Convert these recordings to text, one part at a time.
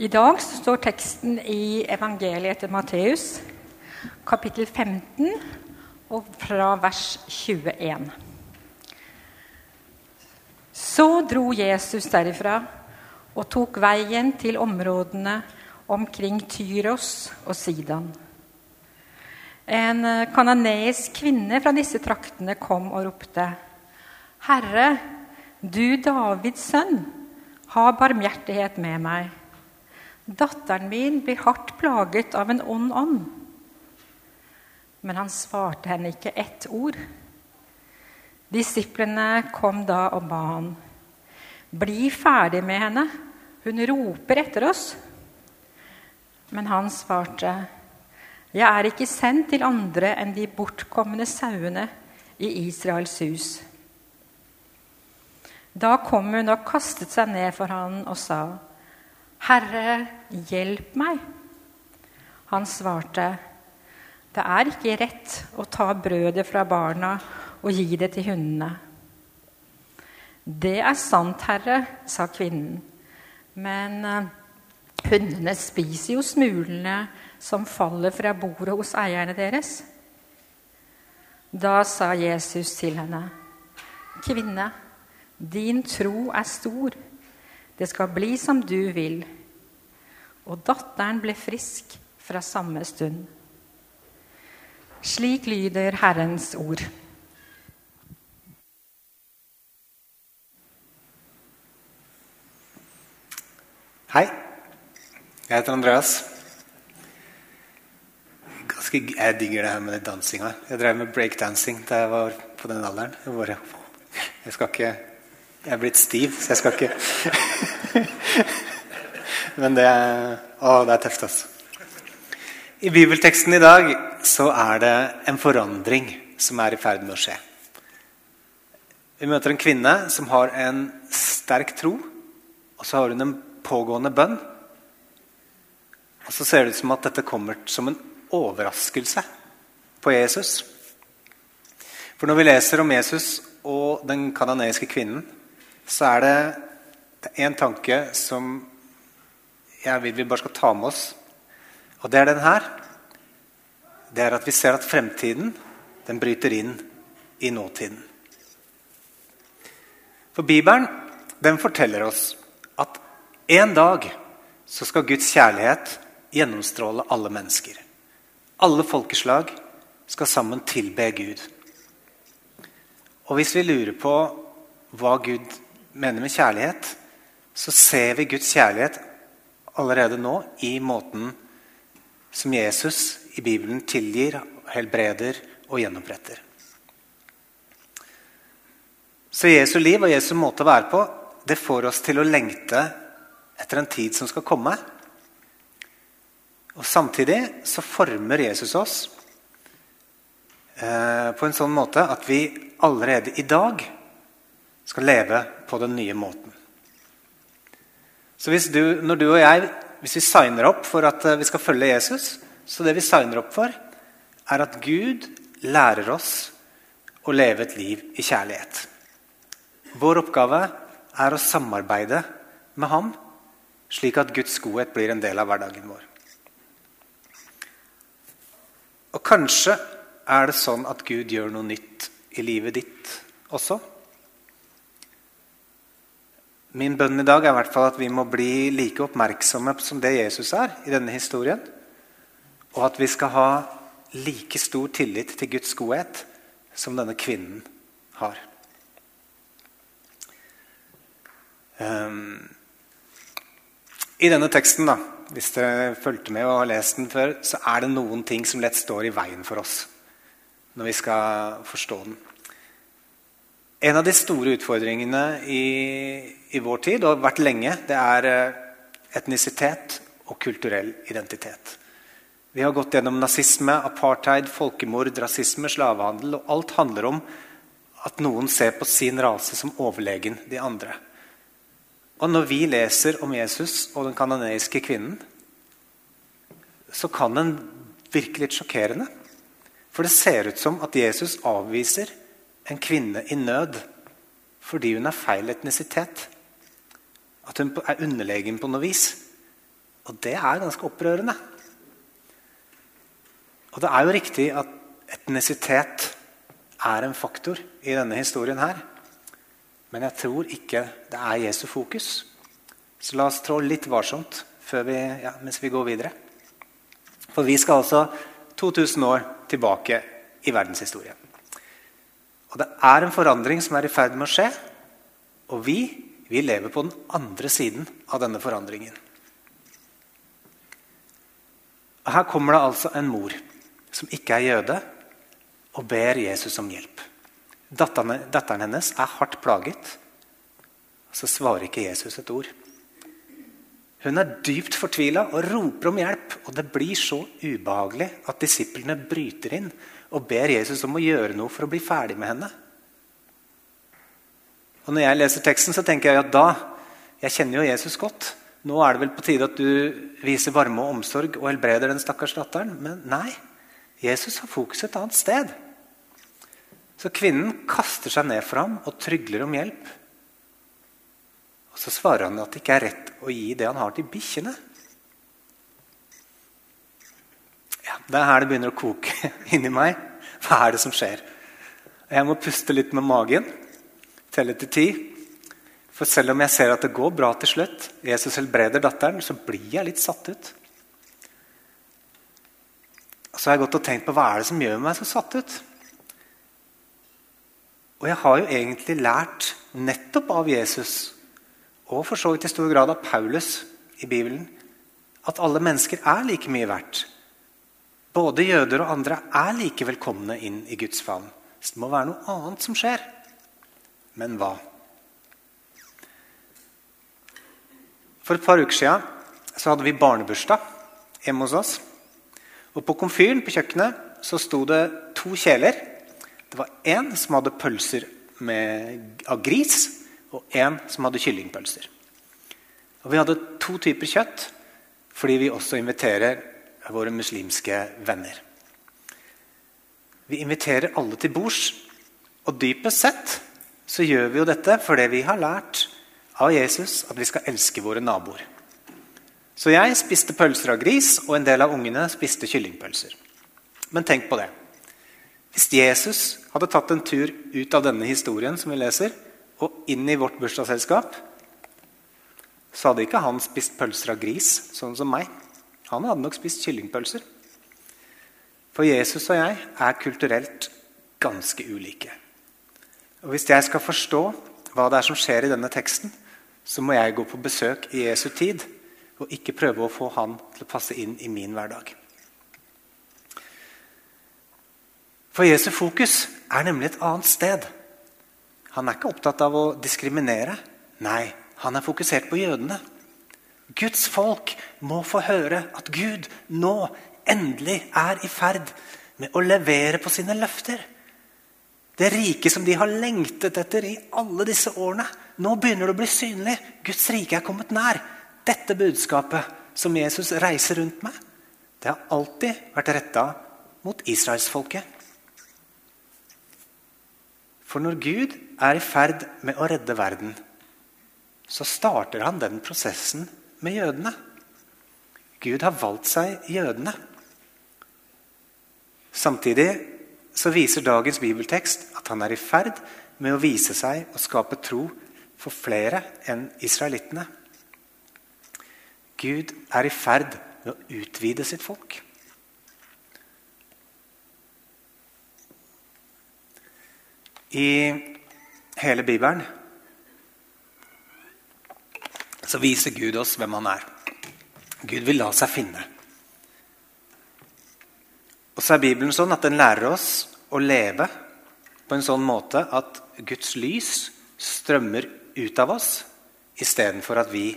I dag står teksten i evangeliet etter Matteus, kapittel 15, og fra vers 21. Så dro Jesus derifra og tok veien til områdene omkring Tyros og Sidan. En kananeisk kvinne fra disse traktene kom og ropte, 'Herre, du Davids sønn, ha barmhjertighet med meg.' Datteren min blir hardt plaget av en ond ånd. Men han svarte henne ikke ett ord. Disiplene kom da og ba han. Bli ferdig med henne. Hun roper etter oss. Men han svarte, Jeg er ikke sendt til andre enn de bortkomne sauene i Israels hus. Da kom hun og kastet seg ned for han og sa, 'Herre, hjelp meg.' Han svarte, 'Det er ikke rett å ta brødet fra barna og gi det til hundene.' 'Det er sant, Herre', sa kvinnen. 'Men uh, hundene spiser jo smulene som faller fra bordet hos eierne deres.' Da sa Jesus til henne, 'Kvinne, din tro er stor.' Det skal bli som du vil. Og datteren ble frisk fra samme stund. Slik lyder Herrens ord. Hei. Jeg heter Andreas. Ganske, jeg digger det her med dansinga. Jeg drev med breakdancing da jeg var på den alderen. Jeg, bare, jeg skal ikke jeg er blitt stiv, så jeg skal ikke Men det er, å, det er tøft, altså. I bibelteksten i dag så er det en forandring som er i ferd med å skje. Vi møter en kvinne som har en sterk tro, og så har hun en pågående bønn. Og så ser det ut som at dette kommer som en overraskelse på Jesus. For når vi leser om Jesus og den kanadiske kvinnen, så er det en tanke som jeg vil vi bare skal ta med oss. Og det er den her. Det er at vi ser at fremtiden den bryter inn i nåtiden. For Bibelen den forteller oss at en dag så skal Guds kjærlighet gjennomstråle alle mennesker. Alle folkeslag skal sammen tilbe Gud. Og hvis vi lurer på hva Gud mener med kjærlighet, så ser vi Guds kjærlighet allerede nå i måten som Jesus i Bibelen tilgir, helbreder og gjenoppretter. Så Jesu liv og Jesu måte å være på det får oss til å lengte etter en tid som skal komme. Og Samtidig så former Jesus oss eh, på en sånn måte at vi allerede i dag skal leve på den nye måten. Så hvis du, når du og jeg hvis vi signer opp for at eh, vi skal følge Jesus, så det vi signer opp for, er at Gud lærer oss å leve et liv i kjærlighet. Vår oppgave er å samarbeide med ham, slik at Guds godhet blir en del av hverdagen vår. Og kanskje er det sånn at Gud gjør noe nytt i livet ditt også. Min bønn i dag er i hvert fall at vi må bli like oppmerksomme som det Jesus er i denne historien. Og at vi skal ha like stor tillit til Guds godhet som denne kvinnen har. Um, I denne teksten, da, hvis dere fulgte med og har lest den før, så er det noen ting som lett står i veien for oss når vi skal forstå den. En av de store utfordringene i, i vår tid, og har vært lenge, det er eh, etnisitet og kulturell identitet. Vi har gått gjennom nazisme, apartheid, folkemord, rasisme, slavehandel. og Alt handler om at noen ser på sin rase som overlegen de andre. Og når vi leser om Jesus og den kanoneiske kvinnen, så kan den virke litt sjokkerende. For det ser ut som at Jesus avviser en kvinne i nød fordi hun er feil etnisitet. At hun er underlegen på noe vis. Og det er ganske opprørende. Og det er jo riktig at etnisitet er en faktor i denne historien her. Men jeg tror ikke det er Jesu fokus. Så la oss trå litt varsomt vi, ja, mens vi går videre. For vi skal altså 2000 år tilbake i verdenshistorien. Og det er en forandring som er i ferd med å skje. Og vi, vi lever på den andre siden av denne forandringen. Og Her kommer det altså en mor som ikke er jøde, og ber Jesus om hjelp. Datteren, hennes er hardt plaget, så svarer ikke Jesus et ord. Hun er dypt fortvila og roper om hjelp. Og det blir så ubehagelig at disiplene bryter inn og ber Jesus om å gjøre noe for å bli ferdig med henne. Og Når jeg leser teksten, så tenker jeg at da Jeg kjenner jo Jesus godt. Nå er det vel på tide at du viser varme og omsorg og helbreder den stakkars datteren. Men nei. Jesus har fokus et annet sted. Så kvinnen kaster seg ned for ham og trygler om hjelp. Og Så svarer han at det ikke er rett å gi det han har, til bikkjene. Ja, det er her det begynner å koke inni meg. Hva er det som skjer? Jeg må puste litt med magen, telle til ti. For selv om jeg ser at det går bra til slutt, Jesus helbreder datteren, så blir jeg litt satt ut. Så har jeg gått og tenkt på hva er det som gjør meg så satt ut. Og jeg har jo egentlig lært nettopp av Jesus og for så vidt i stor grad av Paulus i Bibelen, at alle mennesker er like mye verdt. Både jøder og andre er like velkomne inn i Guds favn. Så det må være noe annet som skjer. Men hva? For et par uker siden så hadde vi barnebursdag hjemme hos oss. Og På komfyren på kjøkkenet så sto det to kjeler. Det var én som hadde pølser med, av gris, og én som hadde kyllingpølser. Og Vi hadde to typer kjøtt fordi vi også inviterer våre muslimske venner. Vi inviterer alle til bords, og dypest sett så gjør vi jo dette fordi vi har lært av Jesus at vi skal elske våre naboer. Så jeg spiste pølser av gris, og en del av ungene spiste kyllingpølser. Men tenk på det. Hvis Jesus hadde tatt en tur ut av denne historien, som vi leser, og inn i vårt bursdagsselskap, så hadde ikke han spist pølser av gris, sånn som meg. Han hadde nok spist kyllingpølser. For Jesus og jeg er kulturelt ganske ulike. Og Hvis jeg skal forstå hva det er som skjer i denne teksten, så må jeg gå på besøk i Jesu tid og ikke prøve å få han til å passe inn i min hverdag. For Jesu fokus er nemlig et annet sted. Han er ikke opptatt av å diskriminere. Nei, han er fokusert på jødene. Guds folk må få høre at Gud nå endelig er i ferd med å levere på sine løfter. Det riket som de har lengtet etter i alle disse årene. Nå begynner det å bli synlig. Guds rike er kommet nær. Dette budskapet som Jesus reiser rundt med, det har alltid vært retta mot israelsfolket. For når Gud er i ferd med å redde verden, så starter han den prosessen med jødene. Gud har valgt seg jødene. Samtidig så viser dagens bibeltekst at han er i ferd med å vise seg og skape tro for flere enn israelittene. Gud er i ferd med å utvide sitt folk. I hele Bibelen så viser Gud oss hvem han er. Gud vil la seg finne. Og så er Bibelen sånn at den lærer oss å leve på en sånn måte at Guds lys strømmer ut av oss istedenfor at vi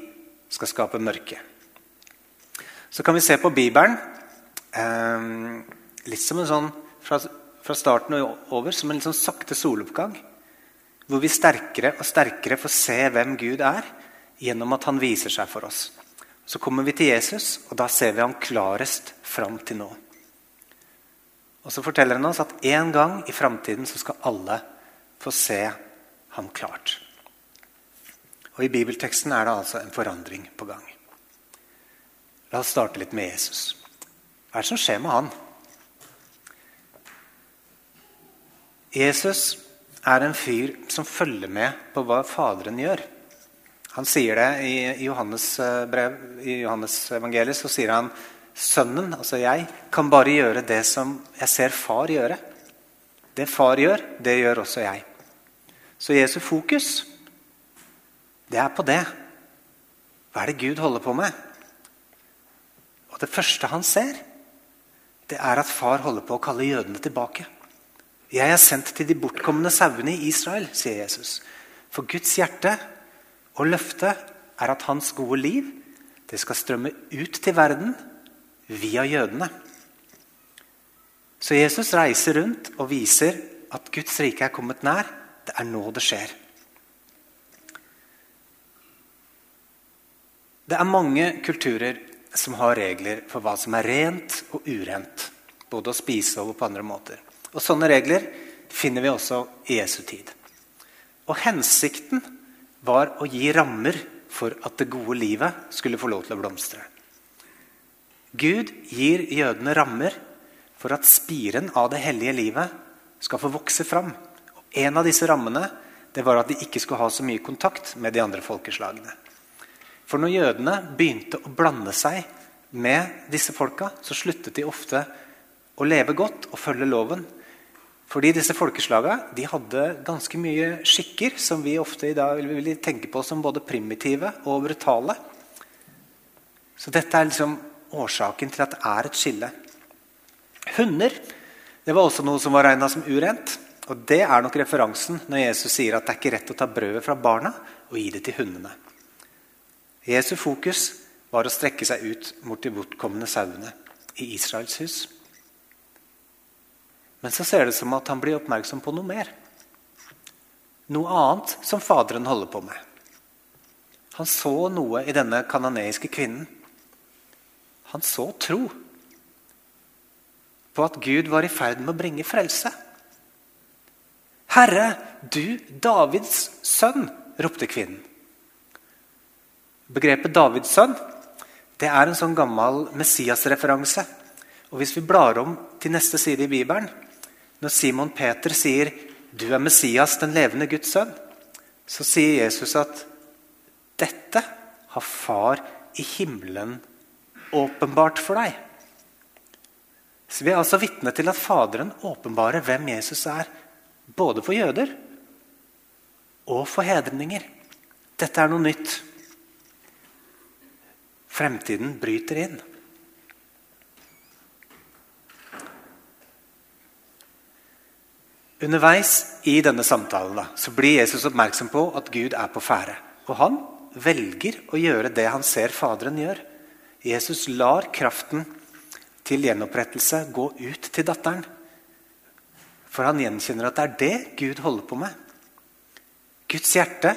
skal skape mørke. Så kan vi se på Bibelen eh, litt som en sånn fra fra starten og over som en sånn sakte soloppgang. Hvor vi sterkere og sterkere får se hvem Gud er, gjennom at han viser seg for oss. Så kommer vi til Jesus, og da ser vi ham klarest fram til nå. Og Så forteller han oss at en gang i framtiden skal alle få se ham klart. Og I bibelteksten er det altså en forandring på gang. La oss starte litt med Jesus. Hva er det som skjer med han? Jesus er en fyr som følger med på hva Faderen gjør. Han sier det i Johannes, eh, brev, i Johannes evangeliet. Så sier han sønnen, altså jeg, kan bare gjøre det som jeg ser far gjøre. Det far gjør, det gjør også jeg. Så Jesu fokus, det er på det. Hva er det Gud holder på med? Og Det første han ser, det er at far holder på å kalle jødene tilbake. Jeg er sendt til de bortkomne sauene i Israel, sier Jesus. For Guds hjerte og løfte er at hans gode liv det skal strømme ut til verden via jødene. Så Jesus reiser rundt og viser at Guds rike er kommet nær. Det er nå det skjer. Det er mange kulturer som har regler for hva som er rent og urent. Både å spise og på andre måter. Og Sånne regler finner vi også i Jesu tid. Og Hensikten var å gi rammer for at det gode livet skulle få lov til å blomstre. Gud gir jødene rammer for at spiren av det hellige livet skal få vokse fram. Og en av disse rammene var at de ikke skulle ha så mye kontakt med de andre folkeslagene. For når jødene begynte å blande seg med disse folka, så sluttet de ofte å leve godt og følge loven. Fordi disse folkeslagene hadde ganske mye skikker som vi ofte i dag vil tenke på som både primitive og brutale. Så dette er liksom årsaken til at det er et skille. Hunder det var også noe som var regna som urent. Og Det er nok referansen når Jesus sier at det er ikke rett å ta brødet fra barna og gi det til hundene. Jesu fokus var å strekke seg ut mot de bortkomne sauene i Israels hus. Men så ser det som at han blir oppmerksom på noe mer. Noe annet som Faderen holder på med. Han så noe i denne kanoneiske kvinnen. Han så tro på at Gud var i ferd med å bringe frelse. Herre, du Davids sønn, ropte kvinnen. Begrepet Davids sønn det er en sånn gammel Messias-referanse. Og Hvis vi blar om til neste side i Bibelen, når Simon Peter sier 'Du er Messias, den levende Guds sønn', så sier Jesus at dette har Far i himmelen åpenbart for deg. Så Vi er altså vitne til at Faderen åpenbarer hvem Jesus er, både for jøder og for hedninger. Dette er noe nytt. Fremtiden bryter inn. Underveis i denne samtalen da, så blir Jesus oppmerksom på at Gud er på ferde. Og han velger å gjøre det han ser Faderen gjør. Jesus lar kraften til gjenopprettelse gå ut til datteren. For han gjenkjenner at det er det Gud holder på med. Guds hjerte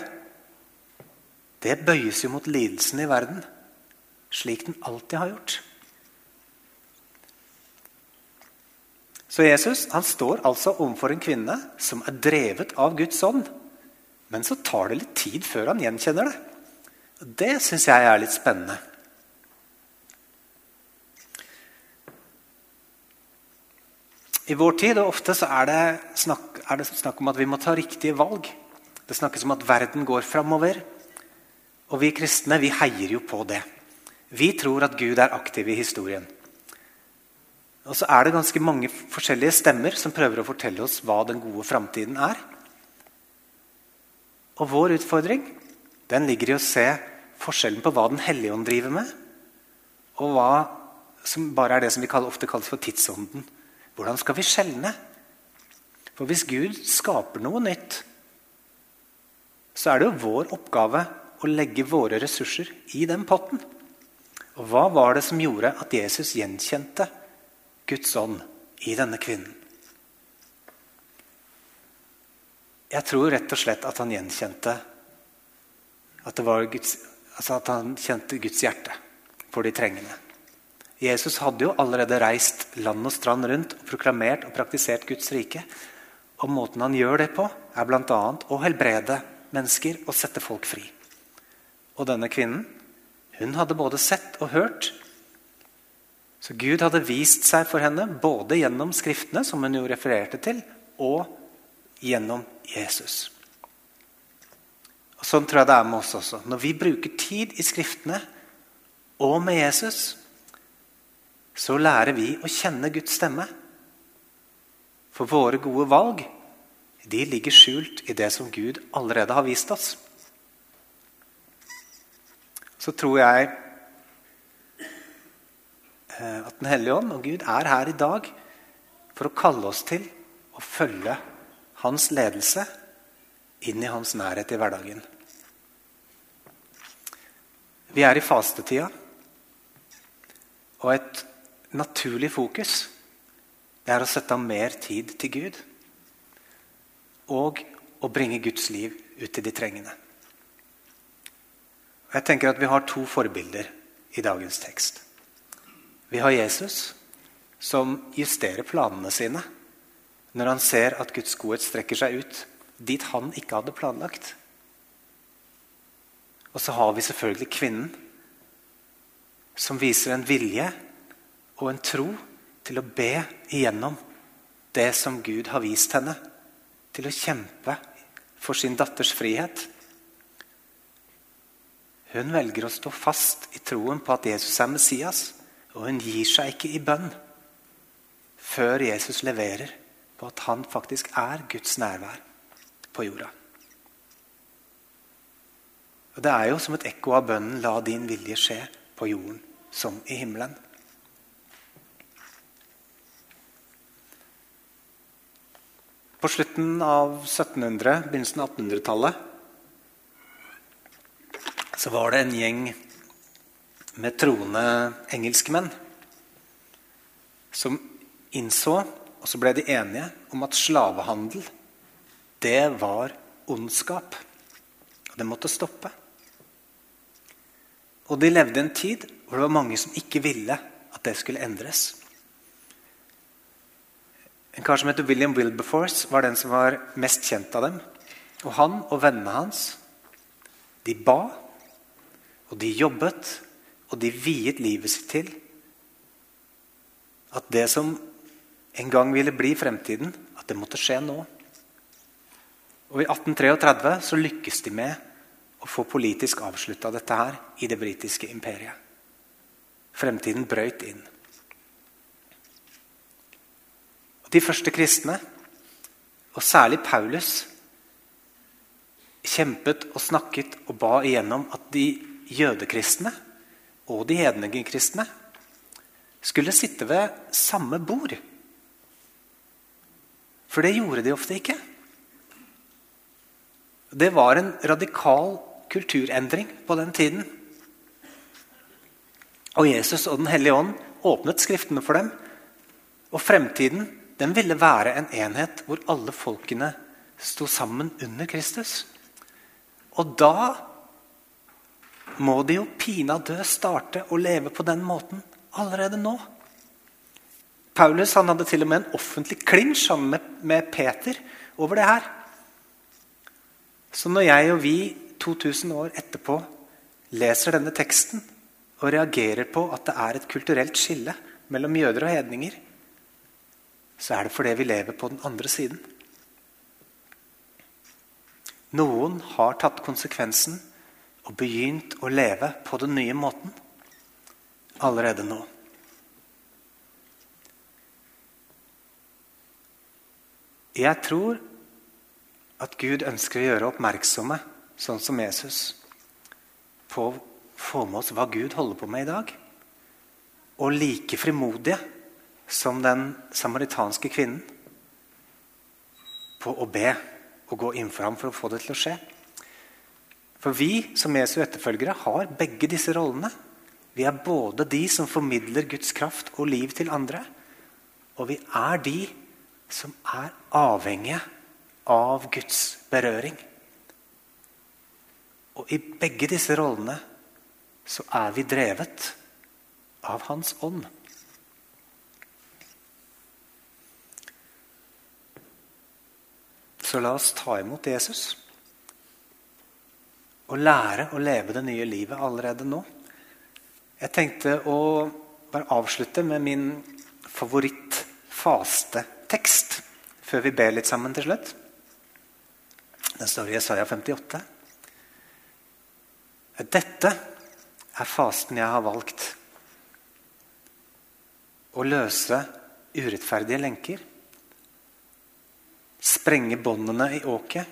det bøyes jo mot lidelsen i verden, slik den alltid har gjort. Så Jesus han står altså overfor en kvinne som er drevet av Guds ånd. Men så tar det litt tid før han gjenkjenner det. Det syns jeg er litt spennende. I vår tid og ofte så er det, snakk, er det snakk om at vi må ta riktige valg. Det snakkes om at verden går framover. Og vi kristne vi heier jo på det. Vi tror at Gud er aktiv i historien. Og så er det ganske mange forskjellige stemmer som prøver å fortelle oss hva den gode framtiden er. Og vår utfordring den ligger i å se forskjellen på hva Den hellige ånd driver med, og hva som bare er det som vi ofte kaller for tidsånden. Hvordan skal vi skjelne? For hvis Gud skaper noe nytt, så er det jo vår oppgave å legge våre ressurser i den potten. Og hva var det som gjorde at Jesus gjenkjente Guds ånd i denne kvinnen. Jeg tror rett og slett at han gjenkjente at, Guds, altså at han kjente Guds hjerte for de trengende. Jesus hadde jo allerede reist land og strand rundt og proklamert og praktisert Guds rike. Og måten han gjør det på, er bl.a. å helbrede mennesker og sette folk fri. Og denne kvinnen hun hadde både sett og hørt Så Gud hadde vist seg for henne både gjennom Skriftene, som hun jo refererte til, og gjennom Jesus. Og Sånn tror jeg det er med oss også. Når vi bruker tid i Skriftene og med Jesus, så lærer vi å kjenne Guds stemme. For våre gode valg de ligger skjult i det som Gud allerede har vist oss. Så tror jeg at Den hellige ånd og Gud er her i dag for å kalle oss til å følge hans ledelse inn i hans nærhet i hverdagen. Vi er i fastetida, og et naturlig fokus det er å sette av mer tid til Gud. Og å bringe Guds liv ut til de trengende. Jeg tenker at Vi har to forbilder i dagens tekst. Vi har Jesus, som justerer planene sine når han ser at Guds godhet strekker seg ut dit han ikke hadde planlagt. Og så har vi selvfølgelig kvinnen, som viser en vilje og en tro til å be igjennom det som Gud har vist henne. Til å kjempe for sin datters frihet. Hun velger å stå fast i troen på at Jesus er Messias, og hun gir seg ikke i bønn før Jesus leverer på at han faktisk er Guds nærvær på jorda. Og Det er jo som et ekko av bønnen 'La din vilje skje på jorden som i himmelen'. På slutten av 1700-, begynnelsen av 1800-tallet så var det en gjeng med troende engelskmenn som innså, og så ble de enige, om at slavehandel, det var ondskap. Og det måtte stoppe. Og de levde en tid hvor det var mange som ikke ville at det skulle endres. En kar som heter William Wilberforce, var den som var mest kjent av dem. Og han og vennene hans de ba, og de jobbet, og de viet livet sitt til at det som en gang ville bli fremtiden, at det måtte skje nå. Og I 1833 så lykkes de med å få politisk avslutta dette her i det britiske imperiet. Fremtiden brøyt inn. De første kristne, og særlig Paulus, kjempet og snakket og ba igjennom at de jødekristne og de hedningekristne skulle sitte ved samme bord. For det gjorde de ofte ikke. Det var en radikal kulturendring på den tiden. Og Jesus og Den hellige ånd åpnet Skriftene for dem. Og fremtiden den ville være en enhet hvor alle folkene sto sammen under Kristus. Og da må de jo pinadø starte å leve på den måten allerede nå. Paulus hadde til og med en offentlig klinsj sammen med, med Peter over det her. Så når jeg og vi 2000 år etterpå leser denne teksten og reagerer på at det er et kulturelt skille mellom jøder og hedninger, så er det fordi vi lever på den andre siden. Noen har tatt konsekvensen og begynt å leve på den nye måten allerede nå. Jeg tror at Gud ønsker å gjøre oppmerksomme, sånn som Jesus, på å få med oss hva Gud holder på med i dag. Og like frimodige som den samaritanske kvinnen på å be og gå inn for ham for å få det til å skje. For vi som Jesu etterfølgere har begge disse rollene. Vi er både de som formidler Guds kraft og liv til andre, og vi er de som er avhengige av Guds berøring. Og i begge disse rollene så er vi drevet av Hans ånd. Så la oss ta imot Jesus og lære å leve det nye livet allerede nå. Jeg tenkte å bare avslutte med min favoritt-faste-tekst før vi ber litt sammen til slutt. Den står i Jesaja 58. Dette er fasten jeg har valgt. Å løse urettferdige lenker. Sprenge båndene i åket.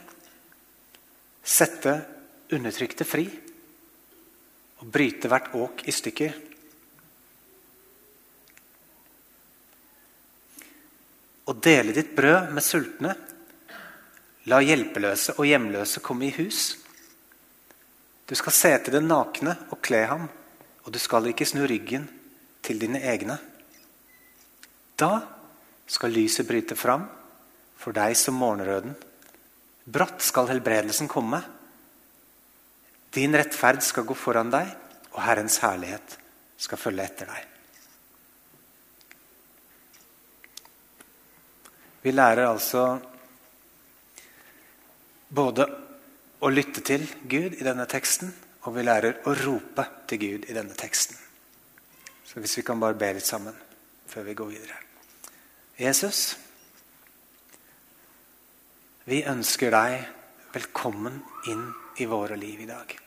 Sette undertrykte fri. Og bryte hvert åk i stykker. Å dele ditt brød med sultne. La hjelpeløse og hjemløse komme i hus. Du skal se til den nakne og kle ham, og du skal ikke snu ryggen til dine egne. Da skal lyset bryte fram for deg som morgenrøden. Brått skal helbredelsen komme. Din rettferd skal gå foran deg, og Herrens herlighet skal følge etter deg. Vi lærer altså både å lytte til Gud i denne teksten, og vi lærer å rope til Gud i denne teksten. Så hvis vi kan bare be litt sammen før vi går videre. Jesus, vi ønsker deg velkommen inn i våre liv i dag.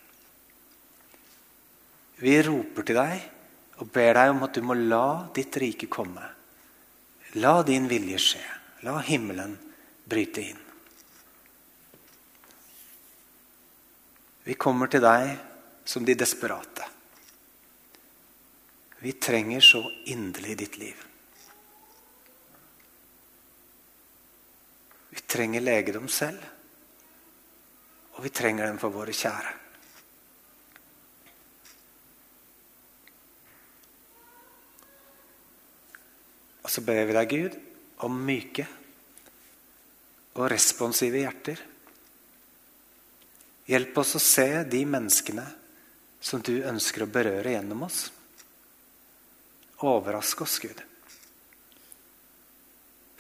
Vi roper til deg og ber deg om at du må la ditt rike komme. La din vilje skje. La himmelen bryte inn. Vi kommer til deg som de desperate. Vi trenger så inderlig ditt liv. Vi trenger legedom selv, og vi trenger den for våre kjære. Og så ber vi deg, Gud, om myke og responsive hjerter. Hjelp oss å se de menneskene som du ønsker å berøre gjennom oss. Overrask oss, Gud.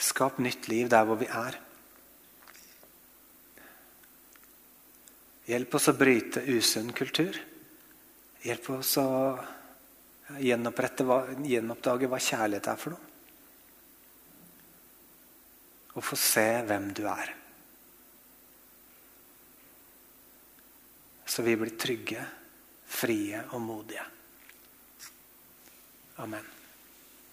Skap nytt liv der hvor vi er. Hjelp oss å bryte usunn kultur. Hjelp oss å gjenoppdage hva kjærlighet er for noe. Og få se hvem du er. Så vi blir trygge, frie og modige. Amen.